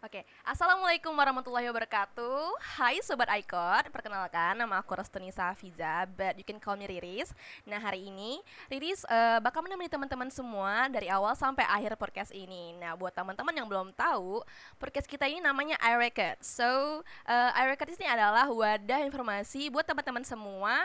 Oke, Assalamualaikum warahmatullahi wabarakatuh. Hai Sobat Icon, perkenalkan nama aku Restunisa Fiza But you can call me Riris. Nah hari ini Riris uh, bakal menemani teman-teman semua dari awal sampai akhir podcast ini. Nah buat teman-teman yang belum tahu Podcast kita ini namanya iRecord. So, uh, iRecord ini adalah wadah informasi buat teman-teman semua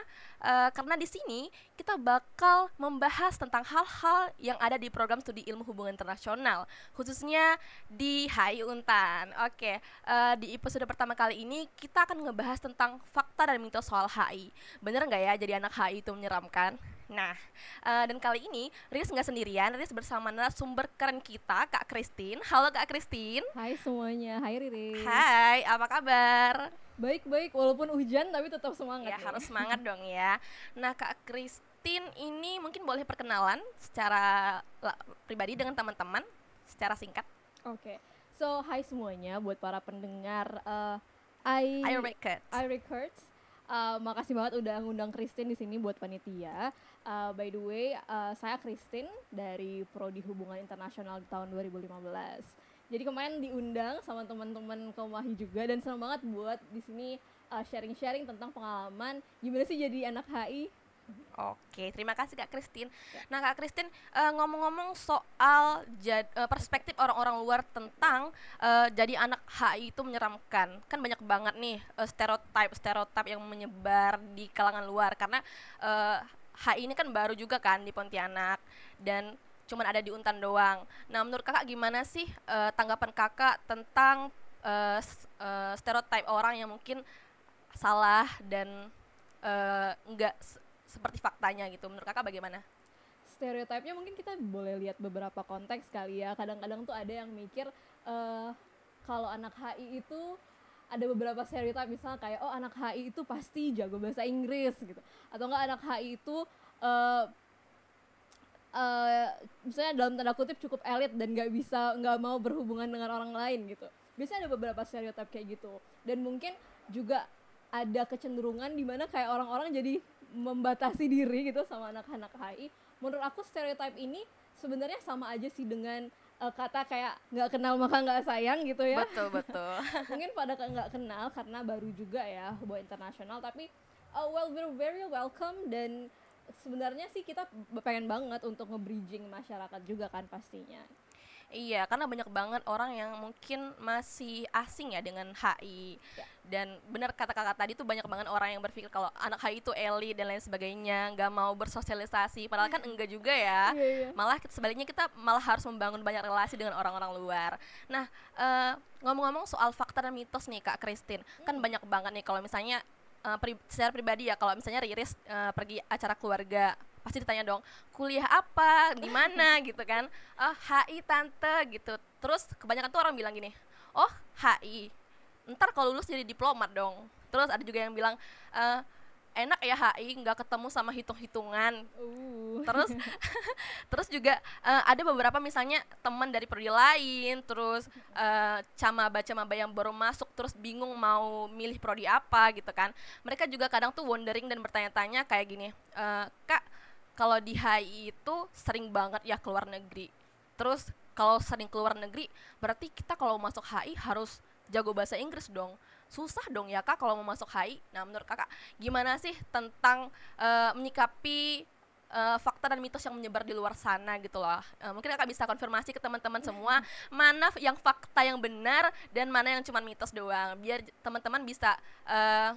uh, Karena di sini kita bakal membahas tentang hal-hal yang ada di program studi ilmu hubungan internasional Khususnya di HI Unta Oke, uh, di episode pertama kali ini kita akan ngebahas tentang fakta dan mitos soal HI. Bener nggak ya jadi anak HI itu menyeramkan? Nah, uh, dan kali ini Riz nggak sendirian, Riz bersama narasumber keren kita, Kak Christine. Halo Kak Christine. Hai semuanya, hai Riris. Hai, apa kabar? Baik-baik, walaupun hujan tapi tetap semangat. Ya, nih. harus semangat dong ya. Nah, Kak Christine ini mungkin boleh perkenalan secara pribadi dengan teman-teman secara singkat. Oke. Okay. So, hai semuanya buat para pendengar uh, I I Records. I Records. Uh, makasih banget udah ngundang Christine di sini buat panitia. Uh, by the way, uh, saya Christine dari Prodi Hubungan Internasional di tahun 2015. Jadi kemarin diundang sama teman-teman Komahi juga dan senang banget buat di sini sharing-sharing uh, tentang pengalaman gimana sih jadi anak HI Oke, terima kasih Kak Christine. Ya. Nah Kak Christine uh, ngomong-ngomong soal jad, uh, perspektif orang-orang luar tentang uh, jadi anak HI itu menyeramkan, kan banyak banget nih uh, stereotip stereotip yang menyebar di kalangan luar karena uh, HI ini kan baru juga kan di Pontianak dan cuman ada di Untan doang. Nah menurut kakak gimana sih uh, tanggapan kakak tentang uh, uh, stereotip orang yang mungkin salah dan uh, enggak seperti faktanya gitu. Menurut kakak bagaimana? Stereotipnya mungkin kita boleh lihat beberapa konteks kali ya. Kadang-kadang tuh ada yang mikir uh, kalau anak HI itu ada beberapa stereotip misalnya kayak oh anak HI itu pasti jago bahasa Inggris gitu atau enggak anak HI itu uh, uh, misalnya dalam tanda kutip cukup elit dan nggak bisa nggak mau berhubungan dengan orang lain gitu. Biasanya ada beberapa stereotip kayak gitu. Dan mungkin juga ada kecenderungan di mana kayak orang-orang jadi membatasi diri gitu sama anak-anak HI menurut aku stereotip ini sebenarnya sama aja sih dengan uh, kata kayak nggak kenal maka nggak sayang gitu ya. Betul betul. Mungkin pada nggak kenal karena baru juga ya hubungan internasional tapi uh, well we're very welcome dan sebenarnya sih kita pengen banget untuk nge-bridging masyarakat juga kan pastinya Iya, karena banyak banget orang yang mungkin masih asing ya dengan HI. Ya. Dan benar kata kakak tadi tuh banyak banget orang yang berpikir kalau anak HI itu elit dan lain sebagainya, nggak mau bersosialisasi. Padahal kan enggak juga ya. Iya, iya. Malah sebaliknya kita malah harus membangun banyak relasi dengan orang-orang luar. Nah, uh, ngomong-ngomong soal fakta dan mitos nih Kak Christine, kan hmm. kan banyak banget nih kalau misalnya uh, pri secara pribadi ya kalau misalnya Riris uh, pergi acara keluarga pasti ditanya dong kuliah apa? Di mana? gitu kan. Oh HI tante gitu. Terus kebanyakan tuh orang bilang gini oh HI ntar kalau lulus jadi diplomat dong. Terus ada juga yang bilang uh, enak ya HI nggak ketemu sama hitung-hitungan uh. terus terus juga uh, ada beberapa misalnya teman dari prodi lain terus uh, camaba camaba yang baru masuk terus bingung mau milih prodi apa gitu kan mereka juga kadang tuh wondering dan bertanya-tanya kayak gini uh, kak kalau di HI itu sering banget ya keluar negeri. Terus kalau sering keluar negeri, berarti kita kalau masuk HI harus jago bahasa Inggris dong. Susah dong ya kak kalau mau masuk HI. Nah menurut kakak gimana sih tentang uh, menyikapi uh, fakta dan mitos yang menyebar di luar sana gitu loh. Uh, mungkin kakak bisa konfirmasi ke teman-teman semua mana yang fakta yang benar dan mana yang cuma mitos doang. Biar teman-teman bisa uh,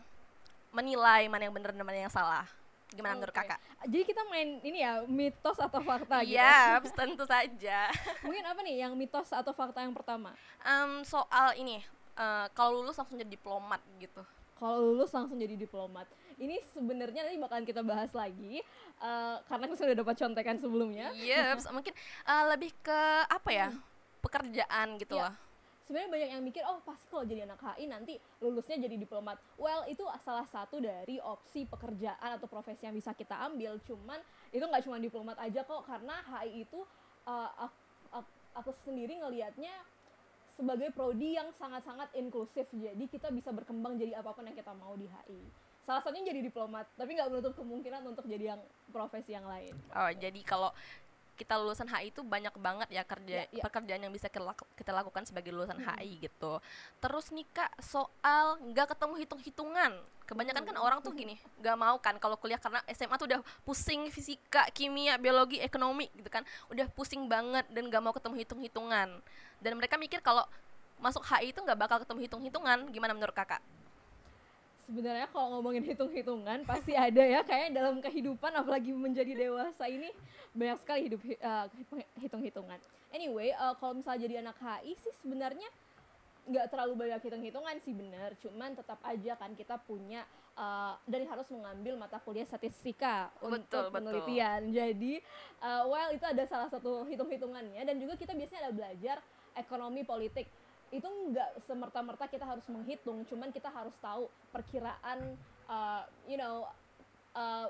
menilai mana yang benar dan mana yang salah. Gimana okay. menurut kakak? Jadi kita main ini ya mitos atau fakta gitu? Iya, tentu saja. Mungkin apa nih yang mitos atau fakta yang pertama? Um, soal ini, uh, kalau lulus langsung jadi diplomat gitu. Kalau lulus langsung jadi diplomat. Ini sebenarnya nanti bakalan kita bahas lagi uh, karena kita sudah dapat contekan sebelumnya. Iya, yep, mungkin uh, lebih ke apa ya? Hmm. Pekerjaan gitu yeah. lah sebenarnya banyak yang mikir oh pasti kalau jadi anak HI nanti lulusnya jadi diplomat well itu salah satu dari opsi pekerjaan atau profesi yang bisa kita ambil cuman itu nggak cuma diplomat aja kok karena HI itu uh, aku, aku sendiri ngelihatnya sebagai prodi yang sangat-sangat inklusif. Jadi kita bisa berkembang jadi apa pun yang kita mau di HI salah satunya jadi diplomat tapi nggak menutup kemungkinan untuk jadi yang profesi yang lain. Oh jadi kalau kita lulusan HI itu banyak banget ya kerja Ya, ya. pekerjaan yang bisa kita, laku- kita lakukan sebagai lulusan Mm-mm. HI gitu. Terus nih kak soal nggak ketemu hitung-hitungan, kebanyakan kan Mm. orang tuh gini nggak mau kan kalau kuliah karena SMA tuh udah pusing fisika, kimia, biologi, ekonomi gitu kan, udah pusing banget dan nggak mau ketemu hitung-hitungan. Dan mereka mikir kalau masuk HI itu nggak bakal ketemu hitung-hitungan. Gimana menurut kakak? Sebenarnya kalau ngomongin hitung-hitungan pasti ada ya kayak dalam kehidupan apalagi menjadi dewasa ini banyak sekali hidup hi- eh, hitung-hitungan. Anyway, eh, kalau misalnya jadi anak HI sih sebenarnya nggak terlalu banyak hitung-hitungan sih bener, cuman tetap aja kan kita punya eh, dan harus mengambil mata kuliah statistika Betul, untuk betul. penelitian. Jadi, eh, well itu ada salah satu hitung-hitungannya dan juga kita biasanya ada belajar ekonomi politik itu nggak semerta-merta kita harus menghitung, cuman kita harus tahu perkiraan, uh, you know, uh,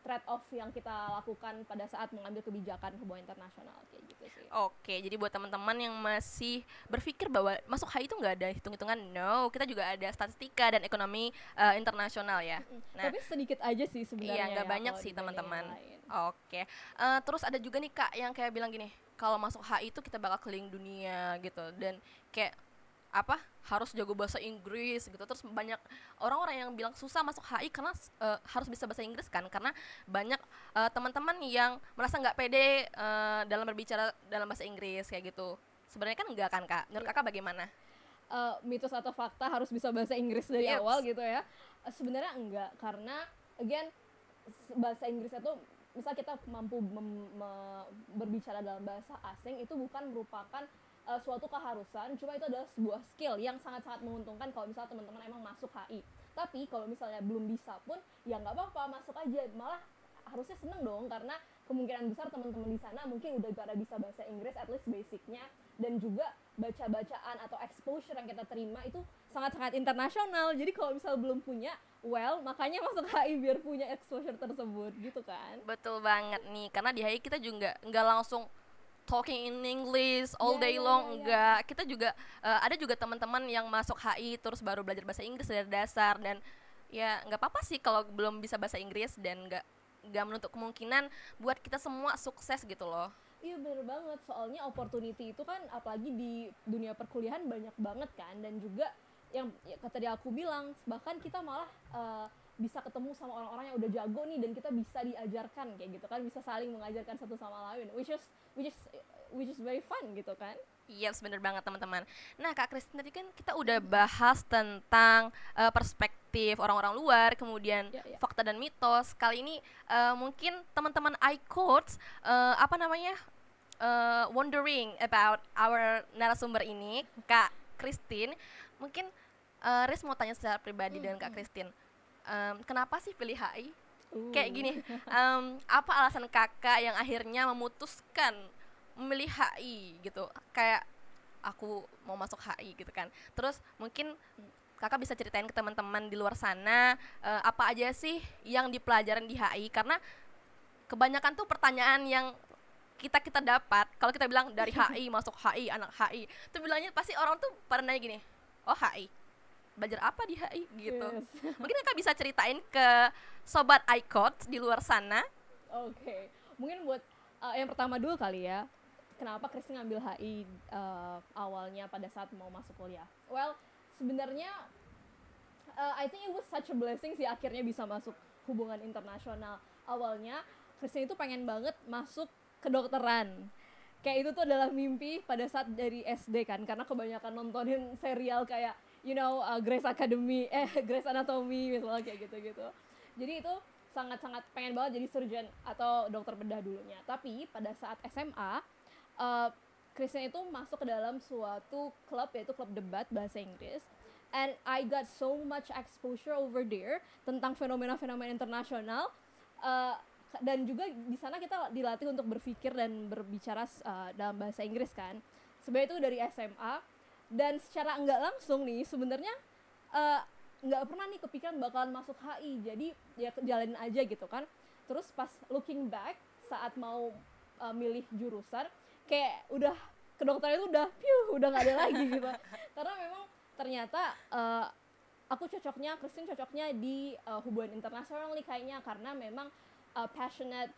trade off yang kita lakukan pada saat mengambil kebijakan hubungan internasional kayak gitu sih. Oke, jadi buat teman-teman yang masih berpikir bahwa masuk HI itu nggak ada hitung-hitungan, no, kita juga ada statistika dan ekonomi eh, internasional ya. Nah, Tapi sedikit aja sih sebenarnya. Iya, nggak ya, banyak sih, teman-teman. Oke, Eh, terus ada juga nih kak yang kayak bilang gini, kalau masuk HI itu kita bakal keliling dunia gitu, dan kayak apa harus jago bahasa Inggris gitu. Terus banyak orang-orang yang bilang susah masuk HI karena eh, harus bisa bahasa Inggris kan, karena banyak eh, teman-teman yang merasa nggak pede eh, dalam berbicara dalam bahasa Inggris kayak gitu. Sebenarnya kan enggak kan kak? Menurut Iya. kakak bagaimana? uh, mitos atau fakta harus bisa bahasa Inggris dari Yeps. awal gitu ya. Uh, sebenarnya enggak karena again bahasa Inggris itu misal kita mampu berbicara dalam bahasa asing itu bukan merupakan uh, suatu keharusan, cuma itu adalah sebuah skill yang sangat-sangat menguntungkan kalau misalnya teman-teman emang masuk HI. Tapi kalau misalnya belum bisa pun ya nggak apa-apa masuk aja, malah harusnya seneng dong karena kemungkinan besar teman-teman di sana mungkin udah pada bisa bahasa Inggris at least basicnya dan juga baca-bacaan atau exposure yang kita terima itu sangat-sangat internasional jadi kalau misal belum punya well makanya masuk HI biar punya exposure tersebut gitu kan Betul banget nih, karena di HI kita juga nggak langsung talking in English all Ya, day ya, long, ya, ya. enggak. Kita juga eh, ada juga teman-teman yang masuk HI terus baru belajar bahasa Inggris dari dasar dan ya nggak apa-apa sih kalau belum bisa bahasa Inggris dan nggak nggak menutup kemungkinan buat kita semua sukses gitu loh. Iya bener banget, soalnya opportunity itu kan apalagi di dunia perkuliahan banyak banget kan. Dan juga yang ya, tadi aku bilang bahkan kita malah eh, bisa ketemu sama orang-orang yang udah jago nih dan kita bisa diajarkan kayak gitu kan. Bisa saling mengajarkan satu sama lain which is which is which is very fun gitu kan Iya, bener banget teman-teman. Nah, Kak Kristin tadi kan kita udah bahas tentang eh, perspektif orang-orang luar, kemudian Ya, ya. fakta dan mitos. Kali ini eh, mungkin teman-teman iQuotes eh, apa namanya? eh, wondering about our narasumber ini, Kak Kristin. Mungkin eh, Riz mau tanya secara pribadi dengan Kak Kristin. Em, kenapa sih pilih HI? Kayak Uh. gini, em, apa alasan kakak yang akhirnya memutuskan memilih HI gitu? Kayak aku mau masuk HI gitu kan. Terus mungkin kakak bisa ceritain ke teman-teman di luar sana eh, apa aja sih yang dipelajarin di HI karena kebanyakan tuh pertanyaan yang kita kita dapat kalau kita bilang dari HI masuk HI anak HI itu bilangnya pasti orang tuh pada nanya gini oh HI belajar apa di HI gitu Yes. mungkin kakak bisa ceritain ke sobat iCodes di luar sana Oke, mungkin buat uh, yang pertama dulu kali ya, kenapa Kristi ngambil HI uh, awalnya pada saat mau masuk kuliah? Well, sebenarnya uh, I think it was such a blessing sih akhirnya bisa masuk hubungan internasional. Awalnya Kristi itu pengen banget masuk kedokteran. Kayak itu tuh adalah mimpi pada saat dari SD kan, karena kebanyakan nontonin serial kayak you know uh, Grey's Academy, eh Grey's Anatomy misalnya kayak gitu-gitu. Jadi itu sangat-sangat pengen banget jadi surgeon atau dokter bedah dulunya. Tapi pada saat SMA, uh, Christian itu masuk ke dalam suatu klub yaitu klub debat bahasa Inggris. And I got so much exposure over there tentang fenomena-fenomena internasional. Uh, dan juga di sana kita dilatih untuk berpikir dan berbicara uh, dalam bahasa Inggris kan. Sebenarnya itu dari SMA dan secara nggak langsung nih sebenarnya uh, nggak pernah nih kepikiran bakalan masuk HI jadi ya jalanin aja gitu kan terus pas looking back saat mau uh, milih jurusan kayak udah kedokteran itu udah piu udah nggak ada lagi gitu. Karena memang ternyata uh, aku cocoknya Christine cocoknya di uh, hubungan internasional nih kayaknya. Karena memang uh, passionate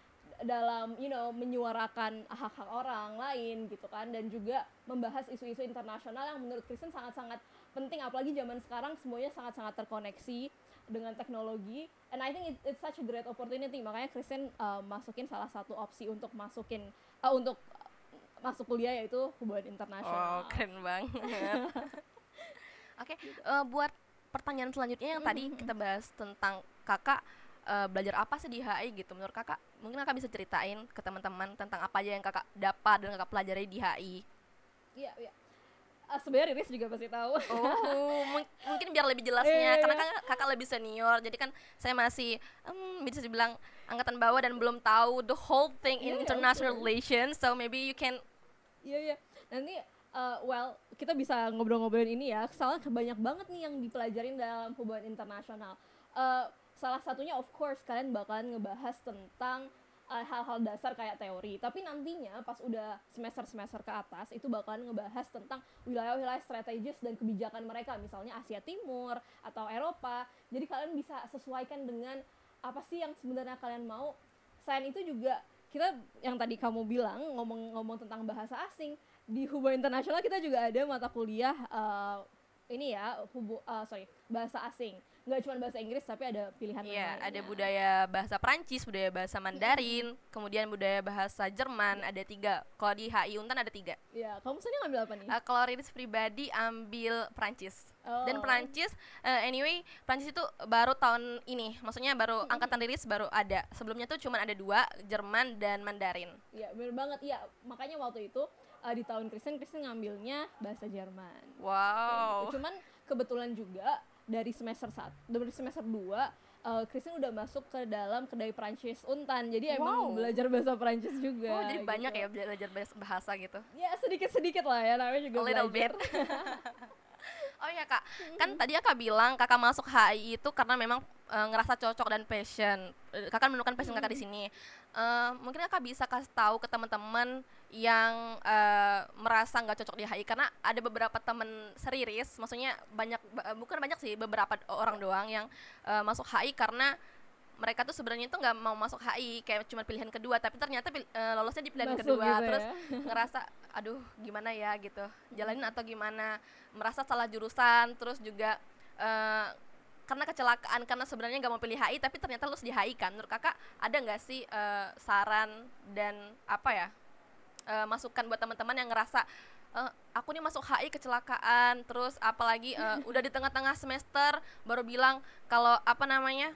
dalam you know menyuarakan hak-hak orang lain gitu kan. Dan juga membahas isu-isu internasional yang menurut Kristen sangat-sangat penting. Apalagi zaman sekarang semuanya sangat-sangat terkoneksi dengan teknologi. And I think it, it's such a great opportunity. Makanya Kristen uh, masukin salah satu opsi untuk masukin uh, untuk masuk kuliah yaitu hubungan internasional. Oh, keren banget. Oke, okay, uh, buat pertanyaan selanjutnya yang tadi kita bahas tentang kakak uh, belajar apa sih di HI gitu. Menurut kakak mungkin kakak bisa ceritain ke teman-teman tentang apa aja yang kakak dapat dan kakak pelajari di HI iya iya. Uh, sebenarnya Riris juga pasti tahu. Oh mungkin biar lebih jelasnya yeah, karena kakak, kakak lebih senior. Jadi kan saya masih um, bisa dibilang angkatan bawah dan belum tahu the whole thing in yeah, international okay. relations. So maybe you can iya iya. Nanti uh, well kita bisa ngobrol-ngobrolin ini ya. Soalnya banyak banget nih yang dipelajarin dalam hubungan internasional. Uh, salah satunya of course kalian bakalan ngebahas tentang uh, hal-hal uh, dasar kayak teori. Tapi nantinya pas udah semester-semester ke atas itu bakalan ngebahas tentang wilayah-wilayah strategis dan kebijakan mereka. Misalnya Asia Timur atau Eropa. Jadi kalian bisa sesuaikan dengan apa sih yang sebenarnya kalian mau. Selain itu juga kita yang tadi kamu bilang ngomong-ngomong tentang bahasa asing di hubungan internasional kita juga ada mata kuliah uh, ini ya hubu uh, sorry bahasa asing nggak cuma bahasa Inggris tapi ada pilihan Iya, ada budaya bahasa Prancis, budaya bahasa Mandarin, kemudian budaya bahasa Jerman ada tiga. Kalau di HI Untan ada tiga. Iya, kamu sendiri ngambil apa nih? Uh, kalau Riris pribadi ambil Prancis. Oh. Dan Prancis, uh, anyway, Prancis itu baru tahun ini, maksudnya baru angkatan Riris baru ada. Sebelumnya tuh cuma ada dua, Jerman dan Mandarin. Iya, benar banget. Iya, makanya waktu itu uh, di tahun Kristen Kristen ngambilnya bahasa Jerman. Wow. Gitu. Cuman kebetulan juga dari semester satu dari semester dua uh, Kristen udah masuk ke dalam kedai Prancis Untan jadi wow. emang belajar bahasa Prancis juga oh jadi gitu. banyak ya belajar bahasa gitu ya sedikit sedikit lah ya namanya juga A little belajar. bit Oh iya kak, kan tadi kakak bilang kakak masuk HI itu karena memang e, ngerasa cocok dan passion. Kakak menemukan passion kakak di sini. E, mungkin kakak bisa kasih tahu ke teman-teman yang e, merasa nggak cocok di HI karena ada beberapa temen seriris, maksudnya banyak bukan banyak sih beberapa orang doang yang e, masuk HI karena mereka tuh sebenarnya tuh nggak mau masuk HI kayak cuma pilihan kedua tapi ternyata uh, lolosnya di pilihan Masuk kedua gitu terus ya? ngerasa aduh gimana ya? gitu. Jalanin atau gimana. Merasa salah jurusan terus juga uh, karena kecelakaan karena sebenarnya nggak mau pilih HI tapi ternyata lulus di HI kan. Menurut kakak ada nggak sih uh, saran dan apa ya uh, masukan buat teman-teman yang ngerasa uh, aku nih masuk HI kecelakaan terus apalagi uh, udah di tengah-tengah semester baru bilang kalau apa namanya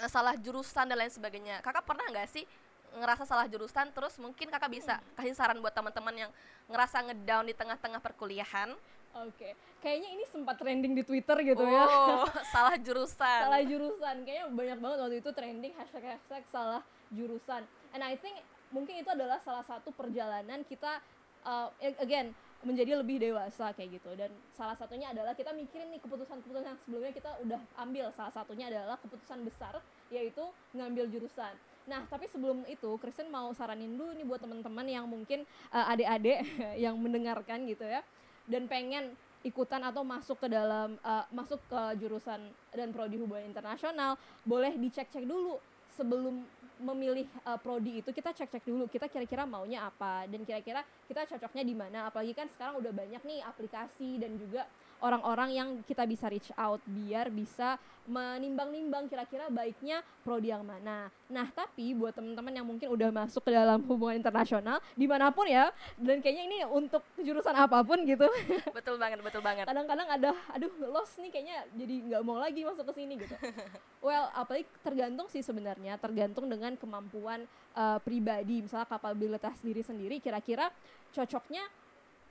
Eh, salah jurusan dan lain sebagainya. Kakak pernah nggak sih ngerasa salah jurusan terus mungkin kakak bisa hmm. kasih saran buat teman-teman yang ngerasa ngedown di tengah-tengah perkuliahan Oke, okay. kayaknya ini sempat trending di Twitter gitu oh, ya. Oh, salah jurusan. salah jurusan, kayaknya banyak banget waktu itu trending hashtag hashtag salah jurusan. And I think mungkin itu adalah salah satu perjalanan kita, uh, again menjadi lebih dewasa kayak gitu dan salah satunya adalah kita mikirin nih keputusan-keputusan yang sebelumnya kita udah ambil salah satunya adalah keputusan besar yaitu ngambil jurusan nah tapi sebelum itu Kristen mau saranin dulu nih buat teman-teman yang mungkin uh, adik-adik yang mendengarkan gitu ya dan pengen ikutan atau masuk ke dalam uh, masuk ke jurusan dan prodi hubungan internasional boleh dicek-cek dulu sebelum memilih uh, prodi itu. Kita cek-cek dulu kita kira-kira maunya apa dan kira-kira kita cocoknya di mana. Apalagi kan sekarang udah banyak nih aplikasi dan juga orang-orang yang kita bisa reach out biar bisa menimbang-nimbang kira-kira baiknya prodi yang mana. Nah, tapi buat teman-teman yang mungkin udah masuk ke dalam hubungan internasional di mana pun ya, dan kayaknya ini untuk jurusan apa pun gitu. Betul banget, betul banget. Kadang-kadang ada, aduh lost nih kayaknya jadi nggak mau lagi masuk ke sini gitu. well, apalagi tergantung sih sebenarnya, tergantung dengan kemampuan uh, pribadi, misalnya kapabilitas diri sendiri, kira-kira cocoknya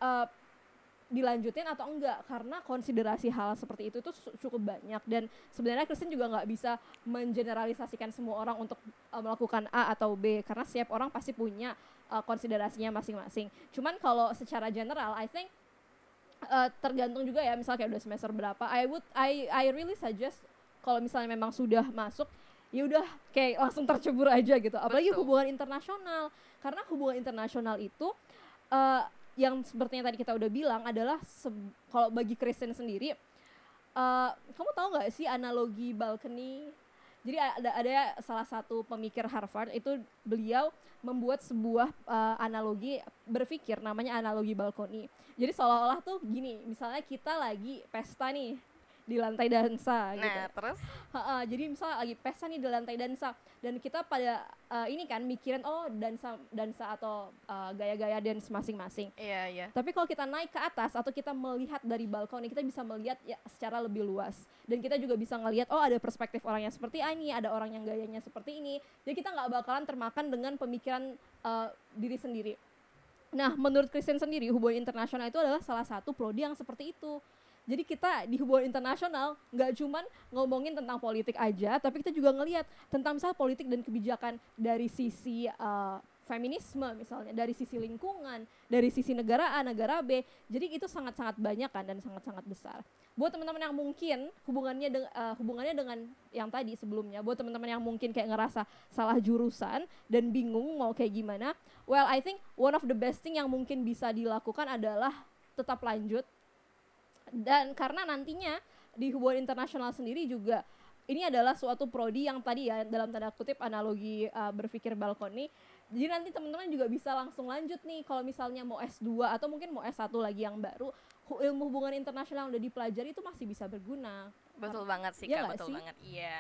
uh, dilanjutin atau enggak karena konsiderasi hal seperti itu tuh cukup banyak dan sebenarnya Kristen juga nggak bisa mengeneralisasikan semua orang untuk uh, melakukan A atau B karena setiap orang pasti punya uh, konsiderasinya masing-masing. Cuman kalau secara general, I think uh, tergantung juga ya misalnya kayak udah semester berapa. I would I I really suggest kalau misalnya memang sudah masuk ya udah kayak langsung tercebur aja gitu. Apalagi Betul. hubungan internasional karena hubungan internasional itu uh, yang sepertinya tadi kita udah bilang adalah kalau bagi Kristen sendiri uh, kamu tahu nggak sih analogi balcony Jadi ada ada salah satu pemikir Harvard itu beliau membuat sebuah uh, analogi berpikir namanya analogi balkoni. Jadi seolah-olah tuh gini, misalnya kita lagi pesta nih di lantai dansa nah, gitu. terus? Ha -ha, jadi misalnya lagi pesta nih di lantai dansa dan kita pada uh, ini kan mikirin oh dansa dansa atau uh, gaya-gaya dance masing-masing. Iya, iya. Tapi kalau kita naik ke atas atau kita melihat dari balkon kita bisa melihat ya secara lebih luas dan kita juga bisa ngelihat oh ada perspektif orang yang seperti ini, ada orang yang gayanya seperti ini. Jadi kita nggak bakalan termakan dengan pemikiran uh, diri sendiri. Nah, menurut Kristen sendiri, hubungan internasional itu adalah salah satu prodi yang seperti itu jadi kita di hubungan internasional nggak cuman ngomongin tentang politik aja, tapi kita juga ngelihat tentang misal politik dan kebijakan dari sisi uh, feminisme misalnya, dari sisi lingkungan, dari sisi negara A, negara B. Jadi itu sangat-sangat banyak kan dan sangat-sangat besar. Buat teman-teman yang mungkin hubungannya de uh, hubungannya dengan yang tadi sebelumnya, buat teman-teman yang mungkin kayak ngerasa salah jurusan dan bingung mau kayak gimana, well I think one of the best thing yang mungkin bisa dilakukan adalah tetap lanjut dan karena nantinya di hubungan internasional sendiri juga ini adalah suatu prodi yang tadi ya dalam tanda kutip analogi uh, berpikir balkoni. Jadi nanti teman-teman juga bisa langsung lanjut nih kalau misalnya mau S2 atau mungkin mau S1 lagi yang baru ilmu hubungan internasional yang udah dipelajari itu masih bisa berguna. Betul banget sih ya kak betul sih? banget iya.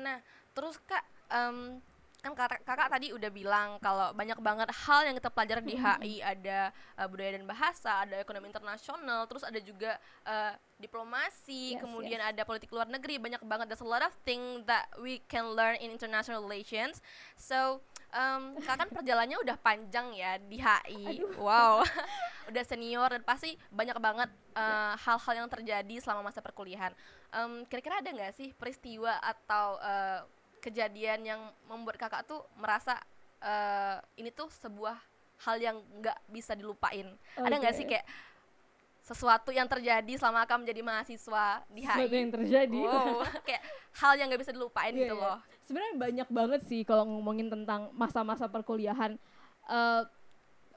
Nah terus kak um, kan kakak, kakak tadi udah bilang kalau banyak banget hal yang kita pelajari di HI ada uh, budaya dan bahasa, ada ekonomi internasional, terus ada juga uh, diplomasi, yes, kemudian yes. ada politik luar negeri, banyak banget. There's a lot of things that we can learn in international relations. So um, kakak kan perjalanannya udah panjang ya di HI. Aduh. Wow, udah senior dan pasti banyak banget uh, hal-hal uh, yang terjadi selama masa perkuliahan. Um, kira-kira ada nggak sih peristiwa atau uh, kejadian yang membuat kakak tuh merasa uh, ini tuh sebuah hal yang nggak bisa dilupain. Okay. ada nggak sih kayak sesuatu yang terjadi selama kakak menjadi mahasiswa di HI sesuatu yang terjadi. Wow, kayak hal yang nggak bisa dilupain yeah, gitu yeah. loh. Sebenarnya banyak banget sih kalau ngomongin tentang masa-masa perkuliahan uh,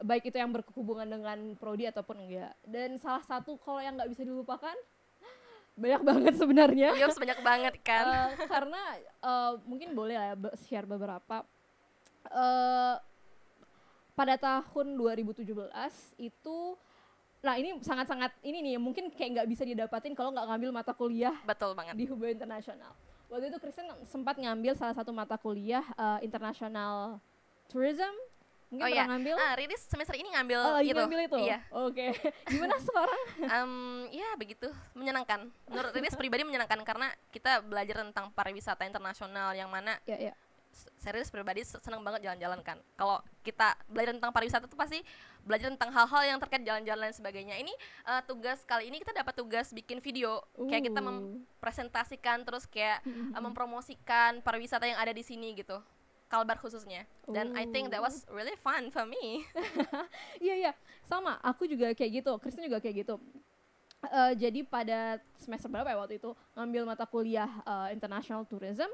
baik itu yang berhubungan dengan prodi ataupun enggak. Dan salah satu kalau yang nggak bisa dilupakan banyak banget sebenarnya. Iya, banyak banget kan. Uh, karena uh, mungkin boleh lah ya share beberapa. Uh, pada tahun 2017 itu nah ini sangat-sangat ini nih mungkin kayak nggak bisa didapatin kalau nggak ngambil mata kuliah betul banget di hubungan internasional waktu itu Kristen sempat ngambil salah satu mata kuliah uh, international tourism Mungkin oh, iya. ngambil? Ah, Riris semester ini ngambil oh, itu. ngambil itu? Iya. Oke. Okay. Gimana sekarang? um, ya begitu, menyenangkan. Menurut Riris pribadi menyenangkan karena kita belajar tentang pariwisata internasional yang mana yeah, yeah. serius pribadi senang banget jalan-jalan kan. Kalau kita belajar tentang pariwisata itu pasti belajar tentang hal-hal yang terkait jalan-jalan dan sebagainya. Ini uh, tugas kali ini kita dapat tugas bikin video, uh. kayak kita mempresentasikan terus kayak uh, mempromosikan pariwisata yang ada di sini gitu. Kalbar khususnya. Dan Ooh. I think that was really fun for me. Iya iya. Sama aku juga kayak gitu. Kristen juga kayak gitu. Uh, jadi pada semester berapa ya waktu itu ngambil mata kuliah uh, international tourism.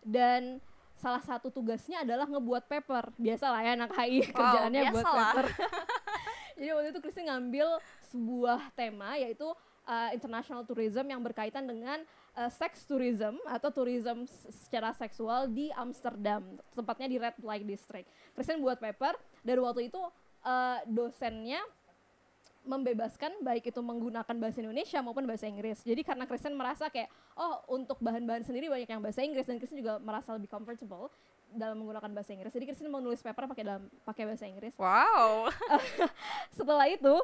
Dan salah satu tugasnya adalah ngebuat paper. Biasa lah ya anak HI wow, kerjaannya buat paper. Jadi waktu itu Kristen ngambil sebuah tema yaitu uh, international tourism yang berkaitan dengan uh, sex tourism atau tourism secara seksual di Amsterdam, tempatnya di Red Light District. Kristen buat paper dan waktu itu uh, dosennya membebaskan baik itu menggunakan bahasa Indonesia maupun bahasa Inggris. Jadi karena Kristen merasa kayak oh untuk bahan-bahan sendiri banyak yang bahasa Inggris dan Kristen juga merasa lebih comfortable dalam menggunakan bahasa Inggris. Jadi Kristen mau nulis paper pakai dalam pakai bahasa Inggris. Wow. Setelah itu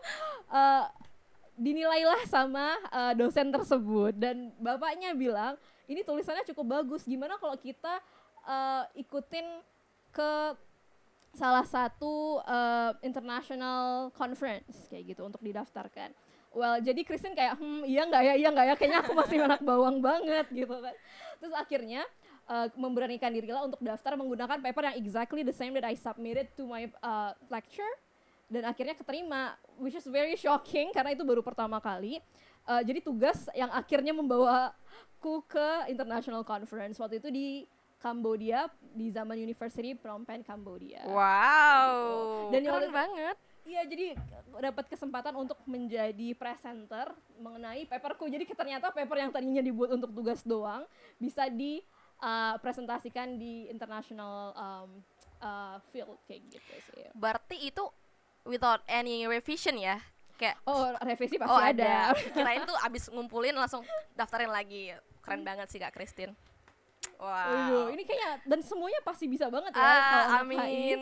uh, dinilailah sama uh, dosen tersebut. Dan bapaknya bilang ini tulisannya cukup bagus. Gimana kalau kita uh, ikutin ke salah satu uh, international conference kayak gitu untuk didaftarkan. Well jadi Kristen kayak hmm iya nggak ya iya nggak ya? Kayaknya aku masih anak bawang banget gitu kan. Terus akhirnya uh, memberanikan diri lah untuk daftar menggunakan paper yang exactly the same that I submitted to my uh, lecture dan akhirnya keterima which is very shocking karena itu baru pertama kali uh, jadi tugas yang akhirnya membawaku ke international conference waktu itu di Cambodia di zaman University Phnom Penh Cambodia. Wow. Gitu. Dan keren banget. Iya, jadi dapat kesempatan untuk menjadi presenter mengenai paperku. Jadi ternyata paper yang tadinya dibuat untuk tugas doang bisa di uh, presentasikan di international um, uh, field kayak gitu sih. Berarti itu without any revision ya? Kayak Oh, revisi pasti oh ada. ada. Kirain tuh abis ngumpulin langsung daftarin lagi. Keren banget sih Kak Christine. Waduh, Wow. ini kayaknya dan semuanya pasti bisa banget ya Ah, HI. amin.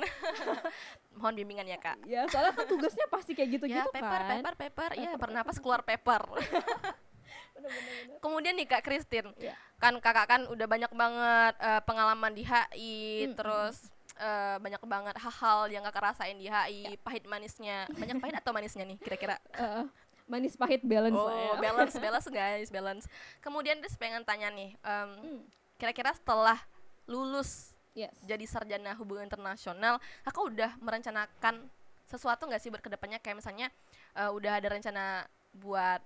Mohon bimbingan ya Kak. Ya, soalnya kan tugasnya pasti kayak gitu-gitu ya paper, kan. paper, paper. Iya, bernapas keluar paper. Kemudian nih Kak Christine, Iya. kan kakak kan udah banyak banget eh, pengalaman di HI, Mm-mm. terus eh, banyak banget hal-hal yang kakak rasain di HI, Ya. pahit manisnya, banyak pahit atau manisnya nih kira-kira? Eh, manis pahit balance lah ya. Oh, balance, balance guys, balance. Kemudian dia pengen tanya nih, em, Hmm, kira-kira setelah lulus yes. jadi sarjana hubungan internasional, kakak udah merencanakan sesuatu nggak sih berkedepannya kayak misalnya eh, udah ada rencana buat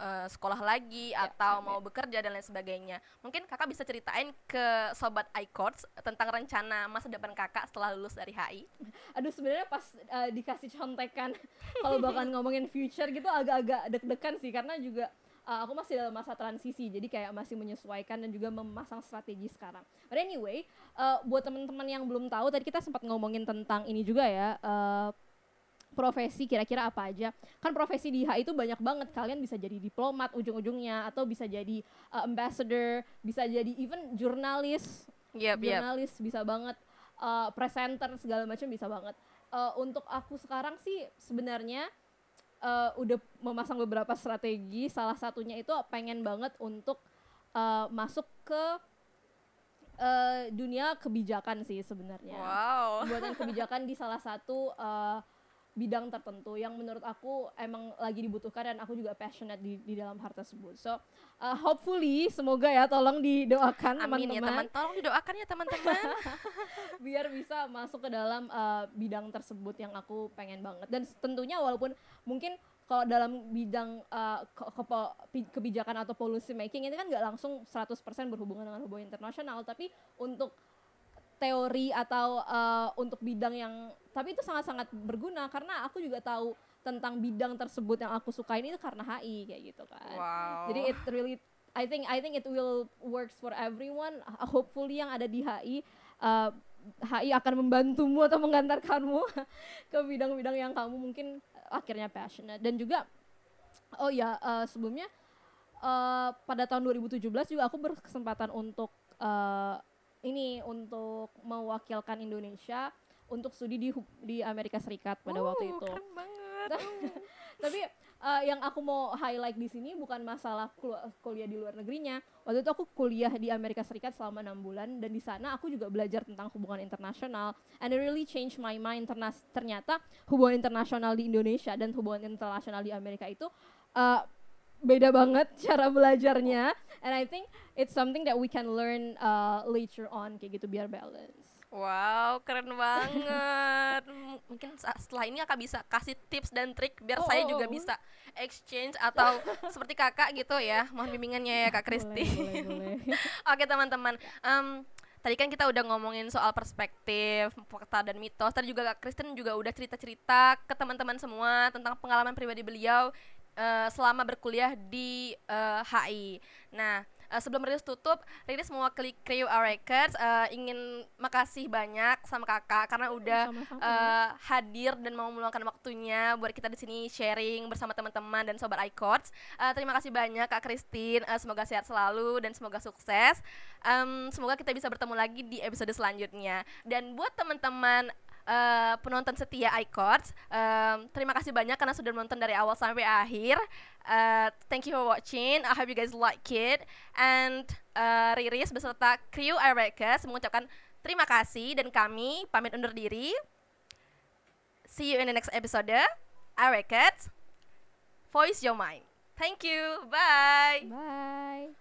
eh, sekolah lagi Ya, atau ya, mau bekerja dan lain sebagainya. Mungkin kakak bisa ceritain ke sobat iCourts tentang rencana masa depan kakak setelah lulus dari HI. Aduh sebenarnya pas uh, dikasih contekan kalau bahkan ngomongin future gitu agak-agak deg-degan sih karena juga uh, aku masih dalam masa transisi jadi kayak masih menyesuaikan dan juga memasang strategi sekarang. But anyway, uh, buat teman-teman yang belum tahu tadi kita sempat ngomongin tentang ini juga ya. uh, profesi kira-kira apa aja. Kan profesi di HI itu banyak banget. Kalian bisa jadi diplomat ujung-ujungnya atau bisa jadi uh, ambassador bisa jadi even jurnalis. Yep, yep. jurnalis bisa banget. Uh, presenter segala macam bisa banget. Uh, untuk aku sekarang sih sebenarnya uh, udah memasang beberapa strategi. Salah satunya itu pengen banget untuk uh, masuk ke uh, dunia kebijakan sih sebenarnya. Wow. pembuatan kebijakan di salah satu uh, bidang tertentu yang menurut aku emang lagi dibutuhkan dan aku juga passionate di, di dalam hal tersebut. So uh, hopefully semoga ya tolong didoakan Amin ya teman-teman teman, tolong didoakan ya teman-teman. biar bisa masuk ke dalam uh, bidang tersebut yang aku pengen banget. Dan tentunya walaupun mungkin kalau dalam bidang uh, ke- kebijakan atau policy making ini kan nggak langsung 100% berhubungan dengan hubungan internasional, tapi untuk teori atau uh, untuk bidang yang tapi itu sangat-sangat berguna karena aku juga tahu tentang bidang tersebut yang aku sukain itu karena HI kayak gitu kan. wow. Jadi it really I think I think it will works for everyone. Hopefully yang ada di HI uh, HI akan membantumu atau mengantarkanmu ke bidang-bidang yang kamu mungkin akhirnya passionate dan juga oh ya uh, sebelumnya uh, pada tahun 2017 juga aku berkesempatan untuk uh, ini untuk mewakilkan Indonesia untuk studi di di Amerika Serikat pada waktu Uh, itu. Keren banget. tapi uh, yang aku mau highlight di sini bukan masalah kul- kuliah di luar negerinya. Waktu itu aku kuliah di Amerika Serikat selama enam bulan dan di sana aku juga belajar tentang hubungan internasional and it really changed my mind. Ternas- ternyata hubungan internasional di Indonesia dan hubungan internasional di Amerika itu uh, beda banget cara belajarnya and I think it's something that we can learn uh, later on kayak gitu biar balance Wow, keren banget. Mungkin setelah ini kakak bisa kasih tips dan trik biar Oh, saya oh, juga oh. bisa exchange atau seperti kakak gitu ya. Mohon bimbingannya ya kak Kristi. Oke teman-teman, Em, tadi kan kita udah ngomongin soal perspektif, fakta dan mitos. Tadi juga Kak Kristen juga udah cerita-cerita ke teman-teman semua tentang pengalaman pribadi beliau eh, selama berkuliah di eh, HI. Nah, eh, sebelum rilis tutup, Riris mewakili Crew Our Records eh, ingin makasih banyak sama kakak karena udah eh, hadir dan mau meluangkan waktunya buat kita di sini sharing bersama teman-teman dan sobat iCourts. Eh, terima kasih banyak Kak Christine. Eh, semoga sehat selalu dan semoga sukses. Em, semoga kita bisa bertemu lagi di episode selanjutnya. Dan buat teman-teman eh, penonton setia iCourts, em, terima kasih banyak karena sudah menonton dari awal sampai akhir. Eh, thank you for watching. I hope you guys like it. And eh, Riris beserta kru iRecords mengucapkan terima kasih dan kami pamit undur diri. See you in the next episode. iRecords, voice your mind. Thank you. Bye. bye